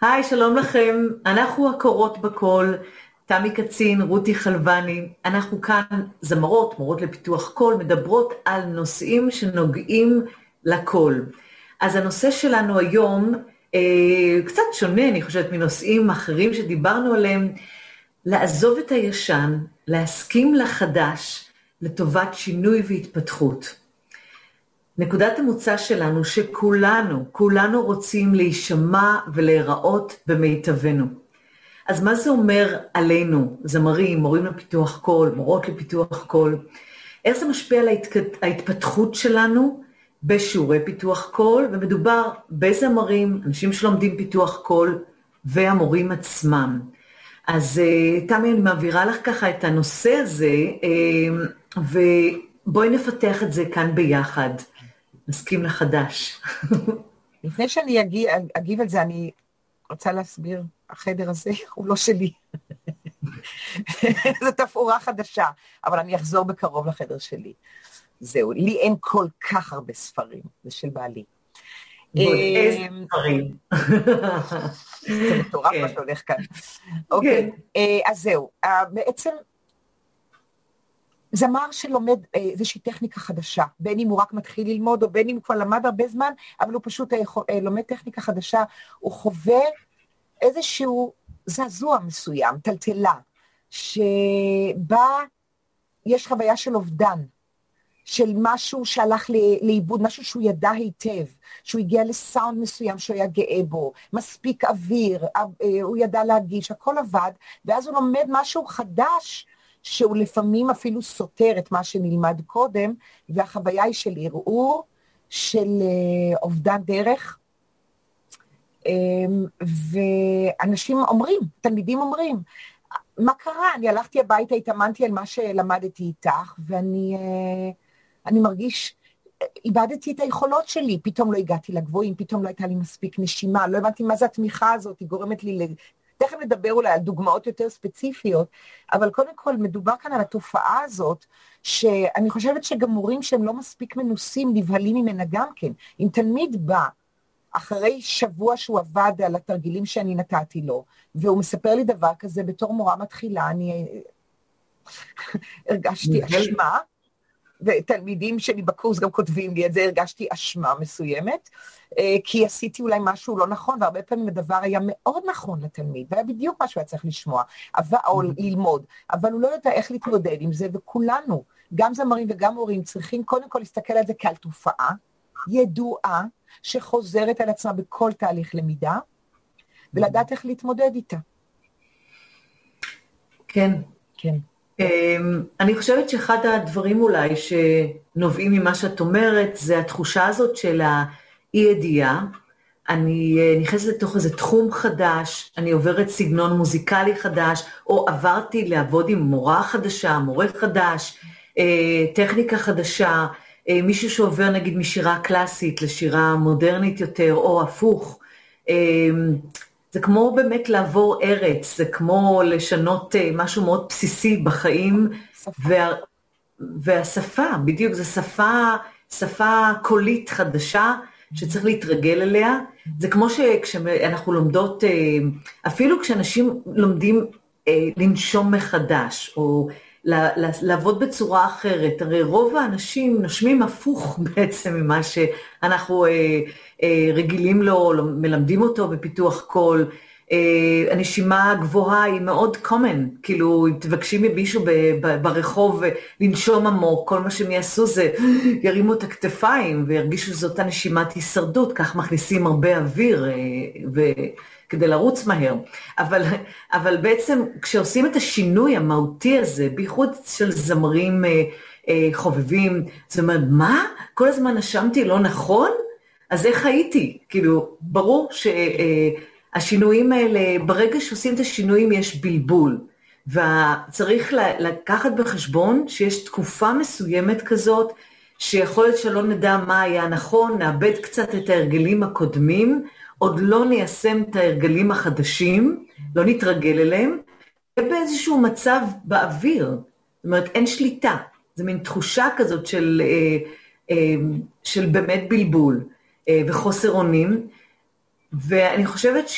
היי, שלום לכם. אנחנו הקורות בקול, תמי קצין, רותי חלבני. אנחנו כאן זמרות, מורות לפיתוח קול, מדברות על נושאים שנוגעים לקול. אז הנושא שלנו היום אה, קצת שונה, אני חושבת, מנושאים אחרים שדיברנו עליהם, לעזוב את הישן, להסכים לחדש, לטובת שינוי והתפתחות. נקודת המוצא שלנו שכולנו, כולנו רוצים להישמע ולהיראות במיטבנו. אז מה זה אומר עלינו, זמרים, מורים לפיתוח קול, מורות לפיתוח קול? איך זה משפיע על ההתפתחות שלנו בשיעורי פיתוח קול? ומדובר בזמרים, אנשים שלומדים פיתוח קול, והמורים עצמם. אז אה, תמי, אני מעבירה לך ככה את הנושא הזה, אה, ובואי נפתח את זה כאן ביחד. נסכים לחדש. לפני שאני אגיב, אגיב על זה, אני רוצה להסביר, החדר הזה הוא לא שלי. זו תפאורה חדשה, אבל אני אחזור בקרוב לחדר שלי. זהו, לי אין כל כך הרבה ספרים, זה של בעלי. איזה אמ, ספרים. זה מטורף מה כן. שהולך כאן. אוקיי, כן. אה, אז זהו, אה, בעצם זמר שלומד אה, איזושהי טכניקה חדשה, בין אם הוא רק מתחיל ללמוד או בין אם הוא כבר למד הרבה זמן, אבל הוא פשוט לומד טכניקה חדשה, הוא חווה איזשהו זעזוע מסוים, טלטלה, שבה יש חוויה של אובדן. של משהו שהלך לאיבוד, משהו שהוא ידע היטב, שהוא הגיע לסאונד מסוים שהוא היה גאה בו, מספיק אוויר, אה, הוא ידע להגיש, הכל עבד, ואז הוא לומד משהו חדש, שהוא לפעמים אפילו סותר את מה שנלמד קודם, והחוויה היא של ערעור, של אה, אובדן דרך. אמ, ואנשים אומרים, תלמידים אומרים, מה קרה? אני הלכתי הביתה, התאמנתי על מה שלמדתי איתך, ואני... אה, אני מרגיש, איבדתי את היכולות שלי, פתאום לא הגעתי לגבוהים, פתאום לא הייתה לי מספיק נשימה, לא הבנתי מה זה התמיכה הזאת, היא גורמת לי. תכף נדבר אולי על דוגמאות יותר ספציפיות, אבל קודם כל מדובר כאן על התופעה הזאת, שאני חושבת שגם מורים שהם לא מספיק מנוסים נבהלים ממנה גם כן. אם תלמיד בא אחרי שבוע שהוא עבד על התרגילים שאני נתתי לו, והוא מספר לי דבר כזה בתור מורה מתחילה, אני הרגשתי אשמה. ותלמידים שלי בקורס גם כותבים לי את זה, הרגשתי אשמה מסוימת, אה, כי עשיתי אולי משהו לא נכון, והרבה פעמים הדבר היה מאוד נכון לתלמיד, והיה בדיוק מה שהוא היה צריך לשמוע, אבל, או mm-hmm. ללמוד, אבל הוא לא יודע איך להתמודד עם זה, וכולנו, גם זמרים וגם הורים, צריכים קודם כל להסתכל על זה כעל תופעה ידועה, שחוזרת על עצמה בכל תהליך למידה, ולדעת איך להתמודד איתה. כן. כן. אמ, אני חושבת שאחד הדברים אולי שנובעים ממה שאת אומרת, זה התחושה הזאת של האי-ידיעה. אני אה, נכנסת לתוך איזה תחום חדש, אני עוברת סגנון מוזיקלי חדש, או עברתי לעבוד עם מורה חדשה, מורה חדש, אה, טכניקה חדשה, אה, מישהו שעובר נגיד משירה קלאסית לשירה מודרנית יותר, או הפוך. זה כמו באמת לעבור ארץ, זה כמו לשנות אה, משהו מאוד בסיסי בחיים, וה, והשפה, בדיוק, זו שפה, שפה קולית חדשה שצריך להתרגל אליה. זה כמו שכשאנחנו לומדות, אה, אפילו כשאנשים לומדים אה, לנשום מחדש, או לעבוד בצורה אחרת. הרי רוב האנשים נושמים הפוך בעצם ממה שאנחנו אה, אה, רגילים לו, מלמדים אותו בפיתוח קול. אה, הנשימה הגבוהה היא מאוד common, כאילו אם תבקשי ממישהו ברחוב לנשום עמוק, כל מה שהם יעשו זה ירימו את הכתפיים וירגישו שזאת הנשימת הישרדות, כך מכניסים הרבה אוויר. ו... כדי לרוץ מהר. אבל, אבל בעצם כשעושים את השינוי המהותי הזה, בייחוד של זמרים אה, אה, חובבים, זאת אומרת, מה? כל הזמן נשמתי לא נכון? אז איך הייתי? כאילו, ברור שהשינויים אה, האלה, ברגע שעושים את השינויים יש בלבול. וצריך לקחת בחשבון שיש תקופה מסוימת כזאת, שיכול להיות שלא נדע מה היה נכון, נאבד קצת את ההרגלים הקודמים, עוד לא ניישם את ההרגלים החדשים, לא נתרגל אליהם, ובאיזשהו מצב באוויר. זאת אומרת, אין שליטה. זו מין תחושה כזאת של, אה, אה, של באמת בלבול אה, וחוסר אונים. ואני חושבת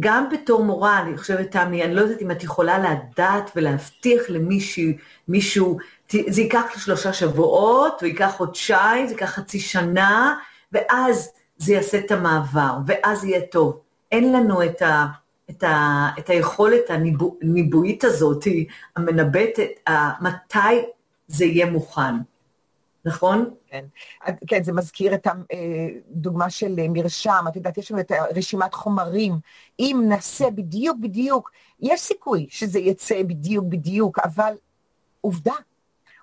גם בתור מורה, אני חושבת, תמי, אני לא יודעת אם את יכולה לדעת ולהבטיח למישהו, מישהו, זה ייקח שלושה שבועות, או ייקח חודשיים, זה ייקח חצי שנה, ואז זה יעשה את המעבר, ואז יהיה טוב. אין לנו את, ה, את, ה, את היכולת הניבואית הזאת, המנבטת, מתי זה יהיה מוכן. נכון? כן. כן, זה מזכיר את הדוגמה של מרשם, את יודעת, יש לנו את רשימת חומרים. אם נעשה בדיוק בדיוק, יש סיכוי שזה יצא בדיוק בדיוק, אבל עובדה,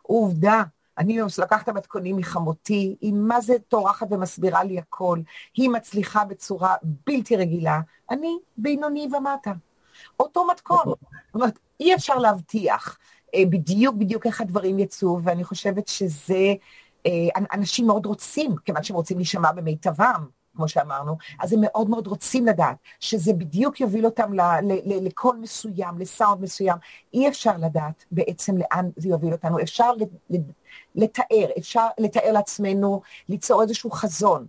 עובדה. אני לקחת את המתכונים מחמותי, היא מה זה טורחת ומסבירה לי הכל, היא מצליחה בצורה בלתי רגילה, אני בינוני ומטה. אותו מתכון. זאת אומרת, אי אפשר להבטיח אה, בדיוק בדיוק איך הדברים יצאו, ואני חושבת שזה, אה, אנשים מאוד רוצים, כיוון שהם רוצים להישמע במיטבם, כמו שאמרנו, אז הם מאוד מאוד רוצים לדעת שזה בדיוק יוביל אותם לקול מסוים, לסאונד מסוים. אי אפשר לדעת בעצם לאן זה יוביל אותנו. אפשר לתאר, אפשר לתאר לעצמנו, ליצור איזשהו חזון.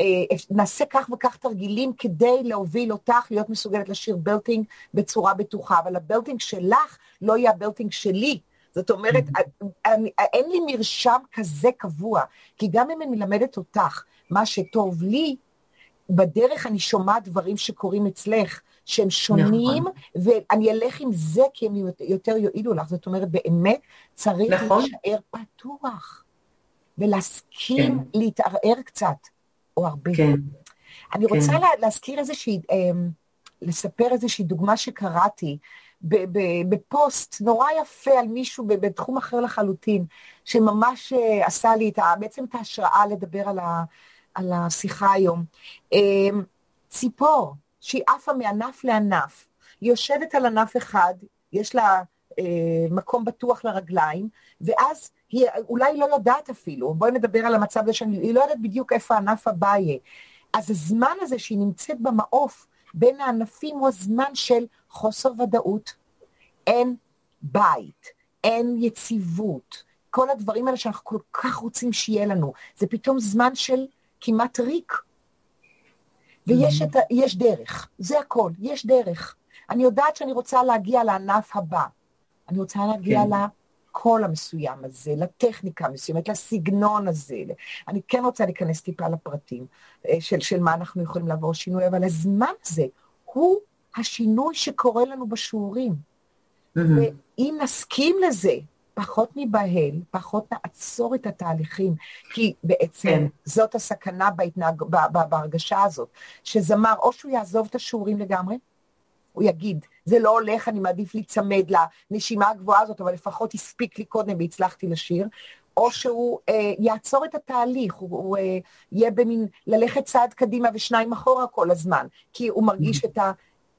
אה, נעשה כך וכך תרגילים כדי להוביל אותך להיות מסוגלת לשיר בלטינג בצורה בטוחה, אבל הבלטינג שלך לא יהיה הבלטינג שלי. זאת אומרת, mm-hmm. אני, אין לי מרשם כזה קבוע, כי גם אם אני מלמדת אותך מה שטוב לי, בדרך אני שומעת דברים שקורים אצלך, שהם שונים, נכון. ואני אלך עם זה כי הם יותר יועילו לך. זאת אומרת, באמת צריך נכון. להישאר פתוח, ולהסכים כן. להתערער קצת, או הרבה. כן. אני כן. רוצה להזכיר איזושהי, אמ, לספר איזושהי דוגמה שקראתי, בפוסט נורא יפה על מישהו בתחום אחר לחלוטין, שממש אה, עשה לי את ה, בעצם את ההשראה לדבר על, ה, על השיחה היום. אמ, ציפור שהיא עפה מענף לענף, היא יושבת על ענף אחד, יש לה אה, מקום בטוח לרגליים, ואז היא אולי לא יודעת אפילו, בואי נדבר על המצב הזה שהיא לא יודעת בדיוק איפה הענף הבא יהיה. אז הזמן הזה שהיא נמצאת במעוף בין הענפים הוא הזמן של חוסר ודאות, אין בית, אין יציבות, כל הדברים האלה שאנחנו כל כך רוצים שיהיה לנו, זה פתאום זמן של כמעט ריק. ויש את ה, יש דרך, זה הכל, יש דרך. אני יודעת שאני רוצה להגיע לענף הבא. אני רוצה להגיע כן. לקול המסוים הזה, לטכניקה המסוימת, לסגנון הזה. אני כן רוצה להיכנס טיפה לפרטים אה, של, של מה אנחנו יכולים לעבור שינוי, אבל הזמן הזה הוא השינוי שקורה לנו בשיעורים. Mm-hmm. ואם נסכים לזה, פחות ניבהל, פחות נעצור את התהליכים, כי בעצם כן. זאת הסכנה בהתנהג... בהרגשה הזאת, שזמר, או שהוא יעזוב את השיעורים לגמרי, הוא יגיד, זה לא הולך, אני מעדיף להיצמד לנשימה הגבוהה הזאת, אבל לפחות הספיק לי קודם והצלחתי לשיר, או שהוא אה, יעצור את התהליך, הוא, הוא אה, יהיה במין ללכת צעד קדימה ושניים אחורה כל הזמן, כי הוא מרגיש. את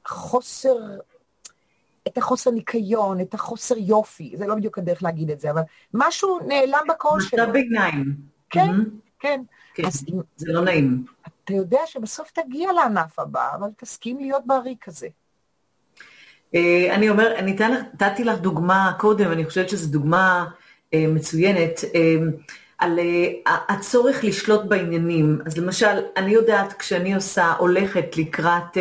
החוסר את החוסר ניקיון, את החוסר יופי, זה לא בדיוק הדרך להגיד את זה, אבל משהו נעלם בקול שלו. מצב ביניים. כן, mm-hmm. כן. כן, אז זה לא נעים. אתה יודע שבסוף תגיע לענף הבא, אבל תסכים להיות בעריק הזה. אה, אני אומר, אני נתתי לך דוגמה קודם, אני חושבת שזו דוגמה אה, מצוינת, אה, על הצורך לשלוט בעניינים. אז למשל, אני יודעת כשאני עושה, הולכת לקראת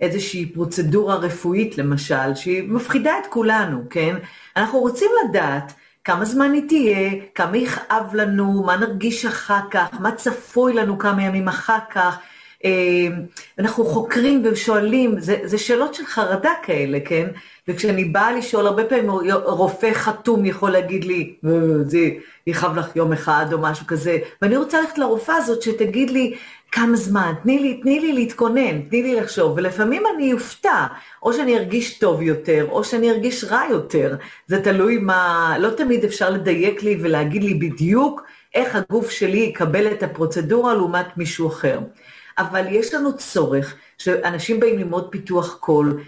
איזושהי פרוצדורה רפואית למשל, שהיא מפחידה את כולנו, כן? אנחנו רוצים לדעת כמה זמן היא תהיה, כמה יכאב לנו, מה נרגיש אחר כך, מה צפוי לנו כמה ימים אחר כך. אה, אנחנו חוקרים ושואלים, זה, זה שאלות של חרדה כאלה, כן? וכשאני באה לשאול, הרבה פעמים רופא חתום יכול להגיד לי, אה, זה יכאב לך יום אחד או משהו כזה, ואני רוצה ללכת לרופאה הזאת שתגיד לי, כמה זמן, תני לי, תני לי להתכונן, תני לי לחשוב, ולפעמים אני אופתע, או שאני ארגיש טוב יותר, או שאני ארגיש רע יותר, זה תלוי מה, לא תמיד אפשר לדייק לי ולהגיד לי בדיוק איך הגוף שלי יקבל את הפרוצדורה לעומת מישהו אחר. אבל יש לנו צורך, שאנשים באים ללמוד פיתוח קול,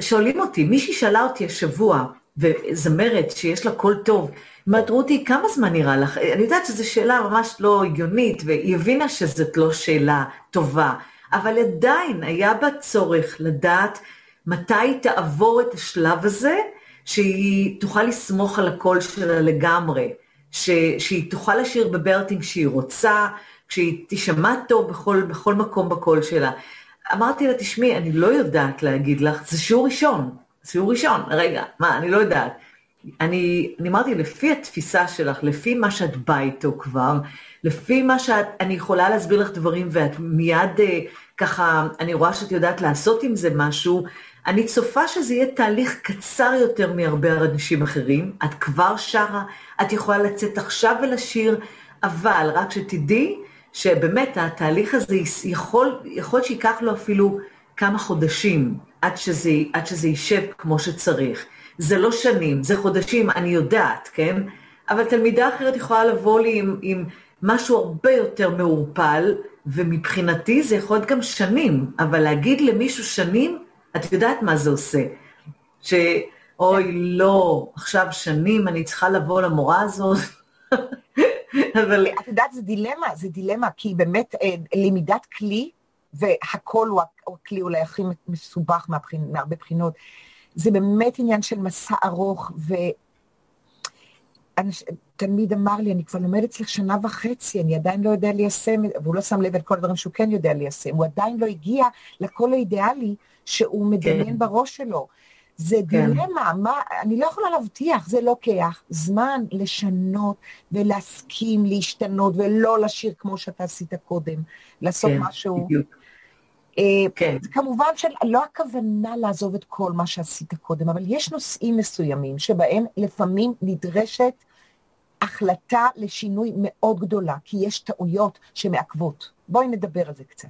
שואלים אותי, מישהי שאלה אותי השבוע, וזמרת שיש לה קול טוב, אומרת, רותי, כמה זמן נראה לך? אני יודעת שזו שאלה ממש לא הגיונית, והיא הבינה שזאת לא שאלה טובה, אבל עדיין היה בה צורך לדעת מתי היא תעבור את השלב הזה, שהיא תוכל לסמוך על הקול שלה לגמרי, ש, שהיא תוכל לשיר בברטינג שהיא רוצה, שהיא תישמע טוב בכל, בכל מקום בקול שלה. אמרתי לה, תשמעי, אני לא יודעת להגיד לך, זה שיעור ראשון, שיעור ראשון, רגע, מה, אני לא יודעת. אני, אני אמרתי, לפי התפיסה שלך, לפי מה שאת באה איתו כבר, לפי מה שאת, אני יכולה להסביר לך דברים ואת מיד אה, ככה, אני רואה שאת יודעת לעשות עם זה משהו, אני צופה שזה יהיה תהליך קצר יותר מהרבה אנשים אחרים, את כבר שרה, את יכולה לצאת עכשיו ולשיר, אבל רק שתדעי שבאמת התהליך הזה יכול, יכול שייקח לו אפילו כמה חודשים עד שזה, עד שזה יישב כמו שצריך. זה לא שנים, זה חודשים, אני יודעת, כן? אבל תלמידה אחרת יכולה לבוא לי עם, עם משהו הרבה יותר מעורפל, ומבחינתי זה יכול להיות גם שנים, אבל להגיד למישהו שנים, את יודעת מה זה עושה. שאוי, לא, עכשיו שנים אני צריכה לבוא למורה הזאת. אבל... את יודעת, זה דילמה, זה דילמה, כי באמת אה, למידת כלי, והכל הוא הכלי אולי הכי מסובך מהרבה בחינות, זה באמת עניין של מסע ארוך, ותלמיד אמר לי, אני כבר לומד אצלך שנה וחצי, אני עדיין לא יודע ליישם, והוא לא שם לב על כל הדברים שהוא כן יודע ליישם, הוא עדיין לא הגיע לקול האידיאלי שהוא מדמיין כן. בראש שלו. זה כן. דילמה, מה, אני לא יכולה להבטיח, זה לוקח זמן לשנות ולהסכים להשתנות ולא לשיר כמו שאתה עשית קודם, לעשות כן, משהו. בדיוק. אה, כן. כמובן שלא הכוונה לעזוב את כל מה שעשית קודם, אבל יש נושאים מסוימים שבהם לפעמים נדרשת החלטה לשינוי מאוד גדולה, כי יש טעויות שמעכבות. בואי נדבר על זה קצת,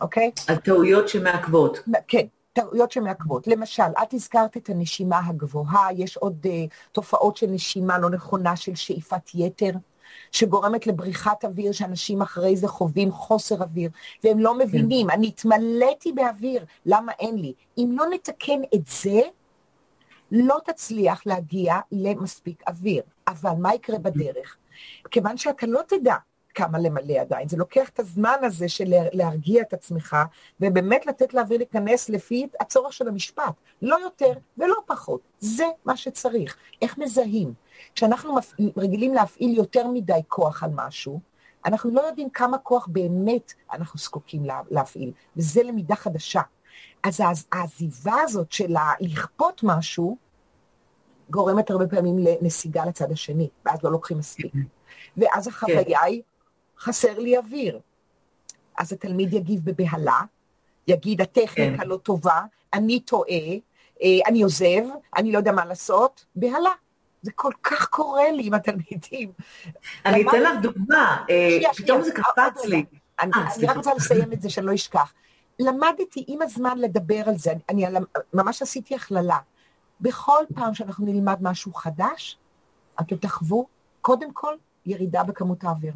אוקיי? על טעויות שמעכבות. כן. טעויות שמעכבות. למשל, את הזכרת את הנשימה הגבוהה, יש עוד uh, תופעות של נשימה לא נכונה, של שאיפת יתר, שגורמת לבריחת אוויר, שאנשים אחרי זה חווים חוסר אוויר, והם לא מבינים, אני התמלאתי באוויר, למה אין לי? אם לא נתקן את זה, לא תצליח להגיע למספיק אוויר. אבל מה יקרה בדרך? כיוון שאתה לא תדע כמה למלא עדיין. זה לוקח את הזמן הזה של להרגיע את עצמך, ובאמת לתת לאוויר להיכנס לפי הצורך של המשפט. לא יותר ולא פחות. זה מה שצריך. איך מזהים? כשאנחנו רגילים להפעיל יותר מדי כוח על משהו, אנחנו לא יודעים כמה כוח באמת אנחנו זקוקים להפעיל, וזה למידה חדשה. אז העזיבה הזאת של לכפות משהו, גורמת הרבה פעמים לנסיגה לצד השני, ואז לא לוקחים מספיק. ואז החוויה היא חסר לי אוויר. אז התלמיד יגיב בבהלה, יגיד, הטכניקה כן. לא טובה, אני טועה, אה, אני עוזב, אני לא יודע מה לעשות, בהלה. זה כל כך קורה לי עם התלמידים. אני אתן לך דוגמה, אה, פתאום זה קפץ לי. אני אה, רק רוצה לסיים את זה, שאני לא אשכח. למדתי עם הזמן לדבר על זה, אני ממש עשיתי הכללה. בכל פעם שאנחנו נלמד משהו חדש, אתם תחוו, קודם כל, ירידה בכמות האוויר.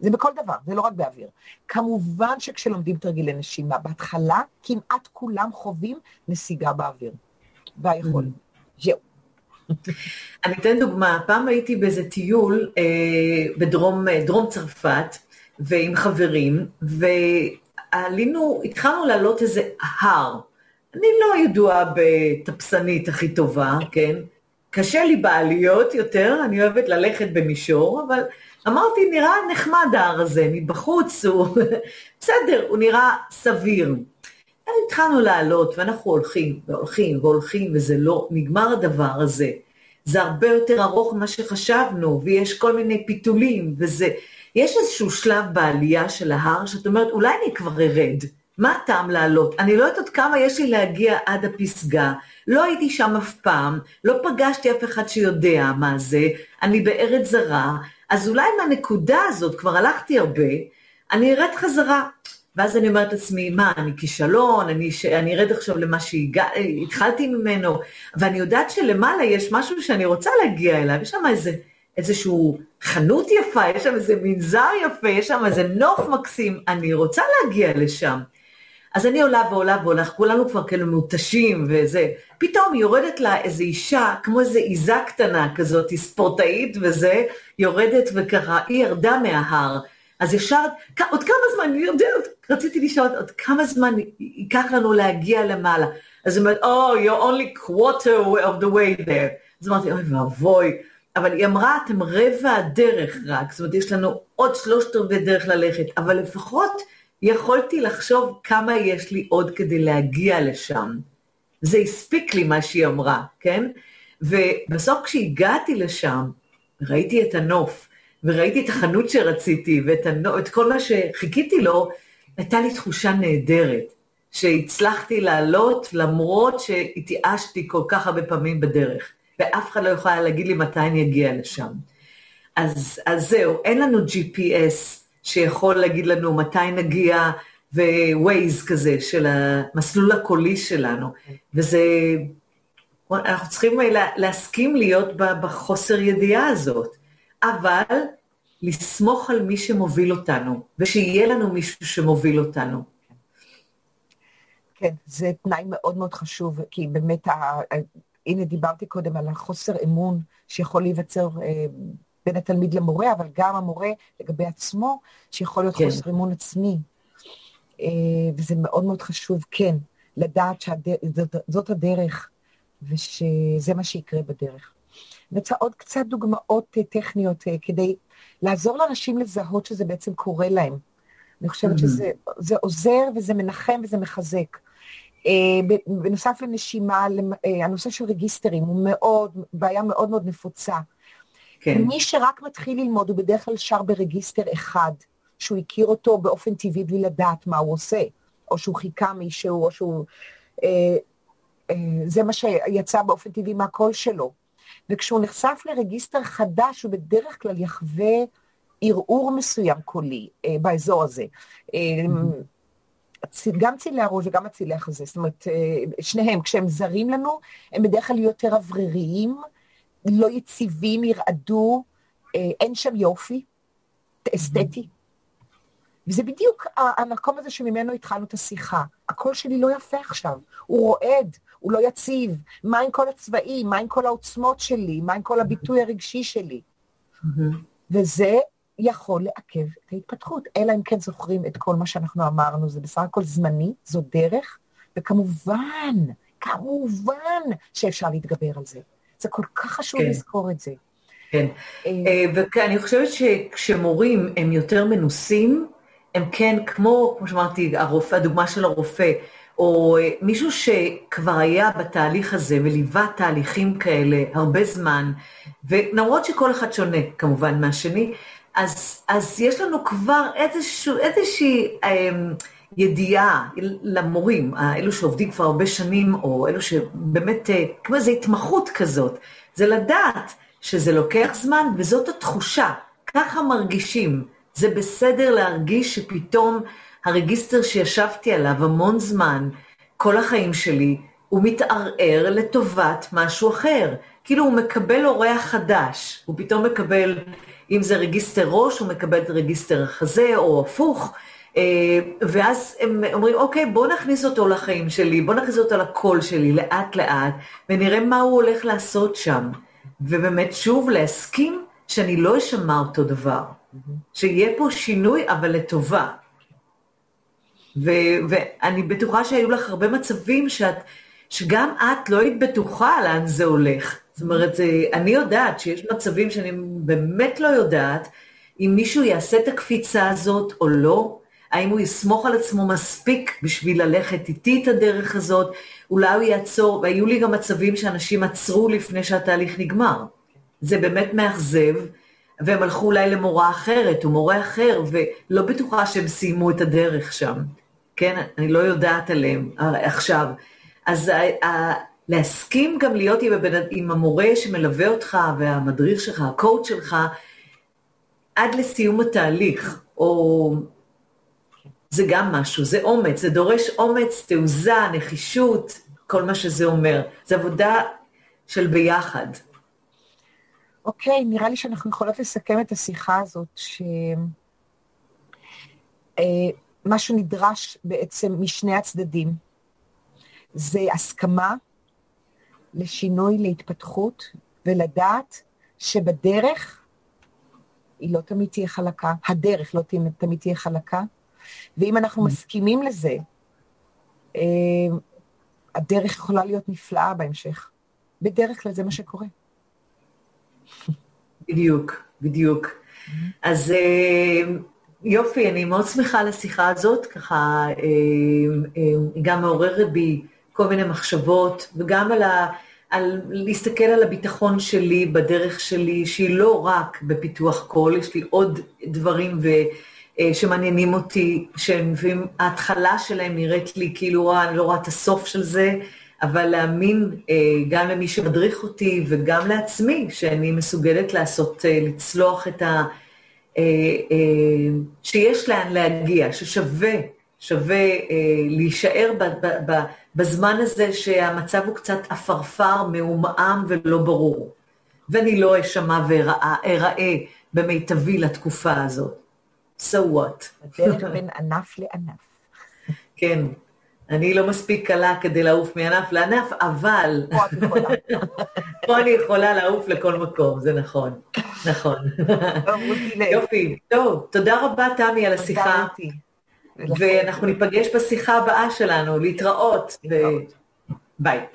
זה בכל דבר, זה לא רק באוויר. כמובן שכשלומדים תרגילי נשימה, בהתחלה כמעט כולם חווים נסיגה באוויר. והיכול. Mm. זהו. אני אתן דוגמה, פעם הייתי באיזה טיול אה, בדרום אה, דרום צרפת, ועם חברים, ועלינו, התחלנו לעלות איזה הר. אני לא ידועה בטפסנית הכי טובה, כן? קשה לי בעליות יותר, אני אוהבת ללכת במישור, אבל אמרתי, נראה נחמד ההר הזה, מבחוץ הוא... בסדר, הוא נראה סביר. התחלנו לעלות, ואנחנו הולכים, והולכים, והולכים, וזה לא נגמר הדבר הזה. זה הרבה יותר ארוך ממה שחשבנו, ויש כל מיני פיתולים, וזה... יש איזשהו שלב בעלייה של ההר, שאת אומרת, אולי אני כבר ארד. מה הטעם לעלות? אני לא יודעת עוד כמה יש לי להגיע עד הפסגה, לא הייתי שם אף פעם, לא פגשתי אף אחד שיודע מה זה, אני בארץ זרה, אז אולי מהנקודה הזאת, כבר הלכתי הרבה, אני ארד חזרה. ואז אני אומרת לעצמי, מה, אני כישלון, אני, ש... אני ארד עכשיו למה שהתחלתי ממנו, ואני יודעת שלמעלה יש משהו שאני רוצה להגיע אליו, יש שם איזה, איזשהו חנות יפה, יש שם איזה מנזר יפה, יש שם איזה נוף מקסים, אני רוצה להגיע לשם. אז אני עולה ועולה ועולה, כולנו כבר כאילו מותשים וזה. פתאום יורדת לה איזו אישה, כמו איזו עיזה קטנה כזאת, היא ספורטאית וזה, יורדת וככה, היא ירדה מההר. אז ישר, עוד כמה זמן, אני יודעת, רציתי לשאול עוד כמה זמן ייקח לנו להגיע למעלה. אז היא אומרת, Oh, you're only quarter of the way there. אז אמרתי, אוי ואבוי. אבל היא אמרה, אתם רבע הדרך רק, זאת אומרת, יש לנו עוד שלושת רבעי דרך ללכת, אבל לפחות יכולתי לחשוב כמה יש לי עוד כדי להגיע לשם. זה הספיק לי מה שהיא אמרה, כן? ובסוף כשהגעתי לשם, ראיתי את הנוף, וראיתי את החנות שרציתי, ואת הנוף, את כל מה שחיכיתי לו, הייתה לי תחושה נהדרת, שהצלחתי לעלות למרות שהתייאשתי כל כך הרבה פעמים בדרך, ואף אחד לא יכול להגיד לי מתי אני אגיע לשם. אז, אז זהו, אין לנו GPS שיכול להגיד לנו מתי נגיע, ו-Waze כזה של המסלול הקולי שלנו, וזה, אנחנו צריכים להסכים להיות בחוסר ידיעה הזאת, אבל לסמוך על מי שמוביל אותנו, ושיהיה לנו מישהו שמוביל אותנו. כן, זה תנאי מאוד מאוד חשוב, כי באמת, ה... הנה דיברתי קודם על החוסר אמון שיכול להיווצר אה, בין התלמיד למורה, אבל גם המורה לגבי עצמו, שיכול להיות כן. חוסר אמון עצמי. אה, וזה מאוד מאוד חשוב, כן, לדעת שזאת הדרך, ושזה מה שיקרה בדרך. אני רוצה עוד קצת דוגמאות אה, טכניות כדי לעזור לאנשים לזהות שזה בעצם קורה להם. אני חושבת mm-hmm. שזה עוזר וזה מנחם וזה מחזק. אה, בנוסף לנשימה, אה, הנושא של רגיסטרים הוא מאוד, בעיה מאוד מאוד נפוצה. כן. מי שרק מתחיל ללמוד הוא בדרך כלל שר ברגיסטר אחד, שהוא הכיר אותו באופן טבעי בלי לדעת מה הוא עושה, או שהוא חיכה מישהו, או שהוא... אה, אה, זה מה שיצא באופן טבעי מהקול שלו. וכשהוא נחשף לרגיסטר חדש, הוא בדרך כלל יחווה ערעור מסוים קולי אה, באזור הזה. אה, גם צילי הראש וגם הצילי החזה, זאת אומרת, אה, שניהם, כשהם זרים לנו, הם בדרך כלל יותר אווריריים, לא יציבים, ירעדו, אה, אין שם יופי, אסתטי. וזה בדיוק המקום הזה שממנו התחלנו את השיחה. הקול שלי לא יפה עכשיו, הוא רועד, הוא לא יציב. מה עם כל הצבעים? מה עם כל העוצמות שלי? מה עם כל הביטוי הרגשי שלי? וזה יכול לעכב את ההתפתחות, אלא אם כן זוכרים את כל מה שאנחנו אמרנו, זה בסך הכל זמני, זו דרך, וכמובן, כמובן שאפשר להתגבר על זה. זה כל כך חשוב כן. לזכור את זה. כן, אה, אה, ואני חושבת שכשמורים הם יותר מנוסים, הם כן, כמו, כמו שאמרתי, הרופא, הדוגמה של הרופא, או אה, מישהו שכבר היה בתהליך הזה וליווה תהליכים כאלה הרבה זמן, ולמרות שכל אחד שונה כמובן מהשני, אז, אז יש לנו כבר איזשהו, איזושהי אה, ידיעה למורים, אלו שעובדים כבר הרבה שנים, או אלו שבאמת, אה, כמו איזו התמחות כזאת, זה לדעת שזה לוקח זמן, וזאת התחושה, ככה מרגישים. זה בסדר להרגיש שפתאום הרגיסטר שישבתי עליו המון זמן, כל החיים שלי, הוא מתערער לטובת משהו אחר. כאילו הוא מקבל אורח חדש, הוא פתאום מקבל אם זה רגיסטר ראש, הוא מקבל את רגיסטר החזה, או הפוך, ואז הם אומרים, אוקיי, בוא נכניס אותו לחיים שלי, בוא נכניס אותו לקול שלי, לאט לאט, ונראה מה הוא הולך לעשות שם. ובאמת, שוב, להסכים שאני לא אשמע אותו דבר. שיהיה פה שינוי, אבל לטובה. ו- ואני בטוחה שהיו לך הרבה מצבים שאת, שגם את לא היית בטוחה לאן זה הולך. זאת אומרת, אני יודעת שיש מצבים שאני באמת לא יודעת אם מישהו יעשה את הקפיצה הזאת או לא, האם הוא יסמוך על עצמו מספיק בשביל ללכת איתי את הדרך הזאת, אולי הוא יעצור, והיו לי גם מצבים שאנשים עצרו לפני שהתהליך נגמר. זה באמת מאכזב, והם הלכו אולי למורה אחרת או מורה אחר, ולא בטוחה שהם סיימו את הדרך שם. כן, אני לא יודעת עליהם עכשיו. אז להסכים גם להיות עם, הבן, עם המורה שמלווה אותך והמדריך שלך, הקואוצ' שלך, עד לסיום התהליך, או זה גם משהו, זה אומץ, זה דורש אומץ, תעוזה, נחישות, כל מה שזה אומר. זה עבודה של ביחד. אוקיי, okay, נראה לי שאנחנו יכולות לסכם את השיחה הזאת, שמה שנדרש בעצם משני הצדדים זה הסכמה לשינוי, להתפתחות, ולדעת שבדרך היא לא תמיד תהיה חלקה, הדרך לא תמיד תהיה חלקה, ואם אנחנו mm. מסכימים לזה, אה, הדרך יכולה להיות נפלאה בהמשך. בדרך כלל זה מה שקורה. בדיוק, בדיוק. Mm-hmm. אז אה, יופי, אני מאוד שמחה על השיחה הזאת, ככה היא גם מעוררת בי כל מיני מחשבות, וגם על, ה, על להסתכל על הביטחון שלי בדרך שלי, שהיא לא רק בפיתוח קול, יש לי עוד דברים ו, שמעניינים אותי, שההתחלה שלהם נראית לי כאילו, אני לא רואה את הסוף של זה, אבל להאמין גם למי שמדריך אותי וגם לעצמי, שאני מסוגלת לעשות, לצלוח את ה... שיש לאן להגיע, ששווה, שווה להישאר בזמן הזה שהמצב הוא קצת עפרפר, מעומעם ולא ברור. ואני לא אשמע ואראה במיטבי לתקופה הזאת. So what? הדרך בין ענף לענף. כן. אני לא מספיק קלה כדי לעוף מענף לענף, אבל... פה את יכולה. פה אני יכולה לעוף לכל מקום, זה נכון. נכון. יופי. טוב, תודה רבה, תמי, על השיחה. ואנחנו ניפגש בשיחה הבאה שלנו, להתראות. ביי.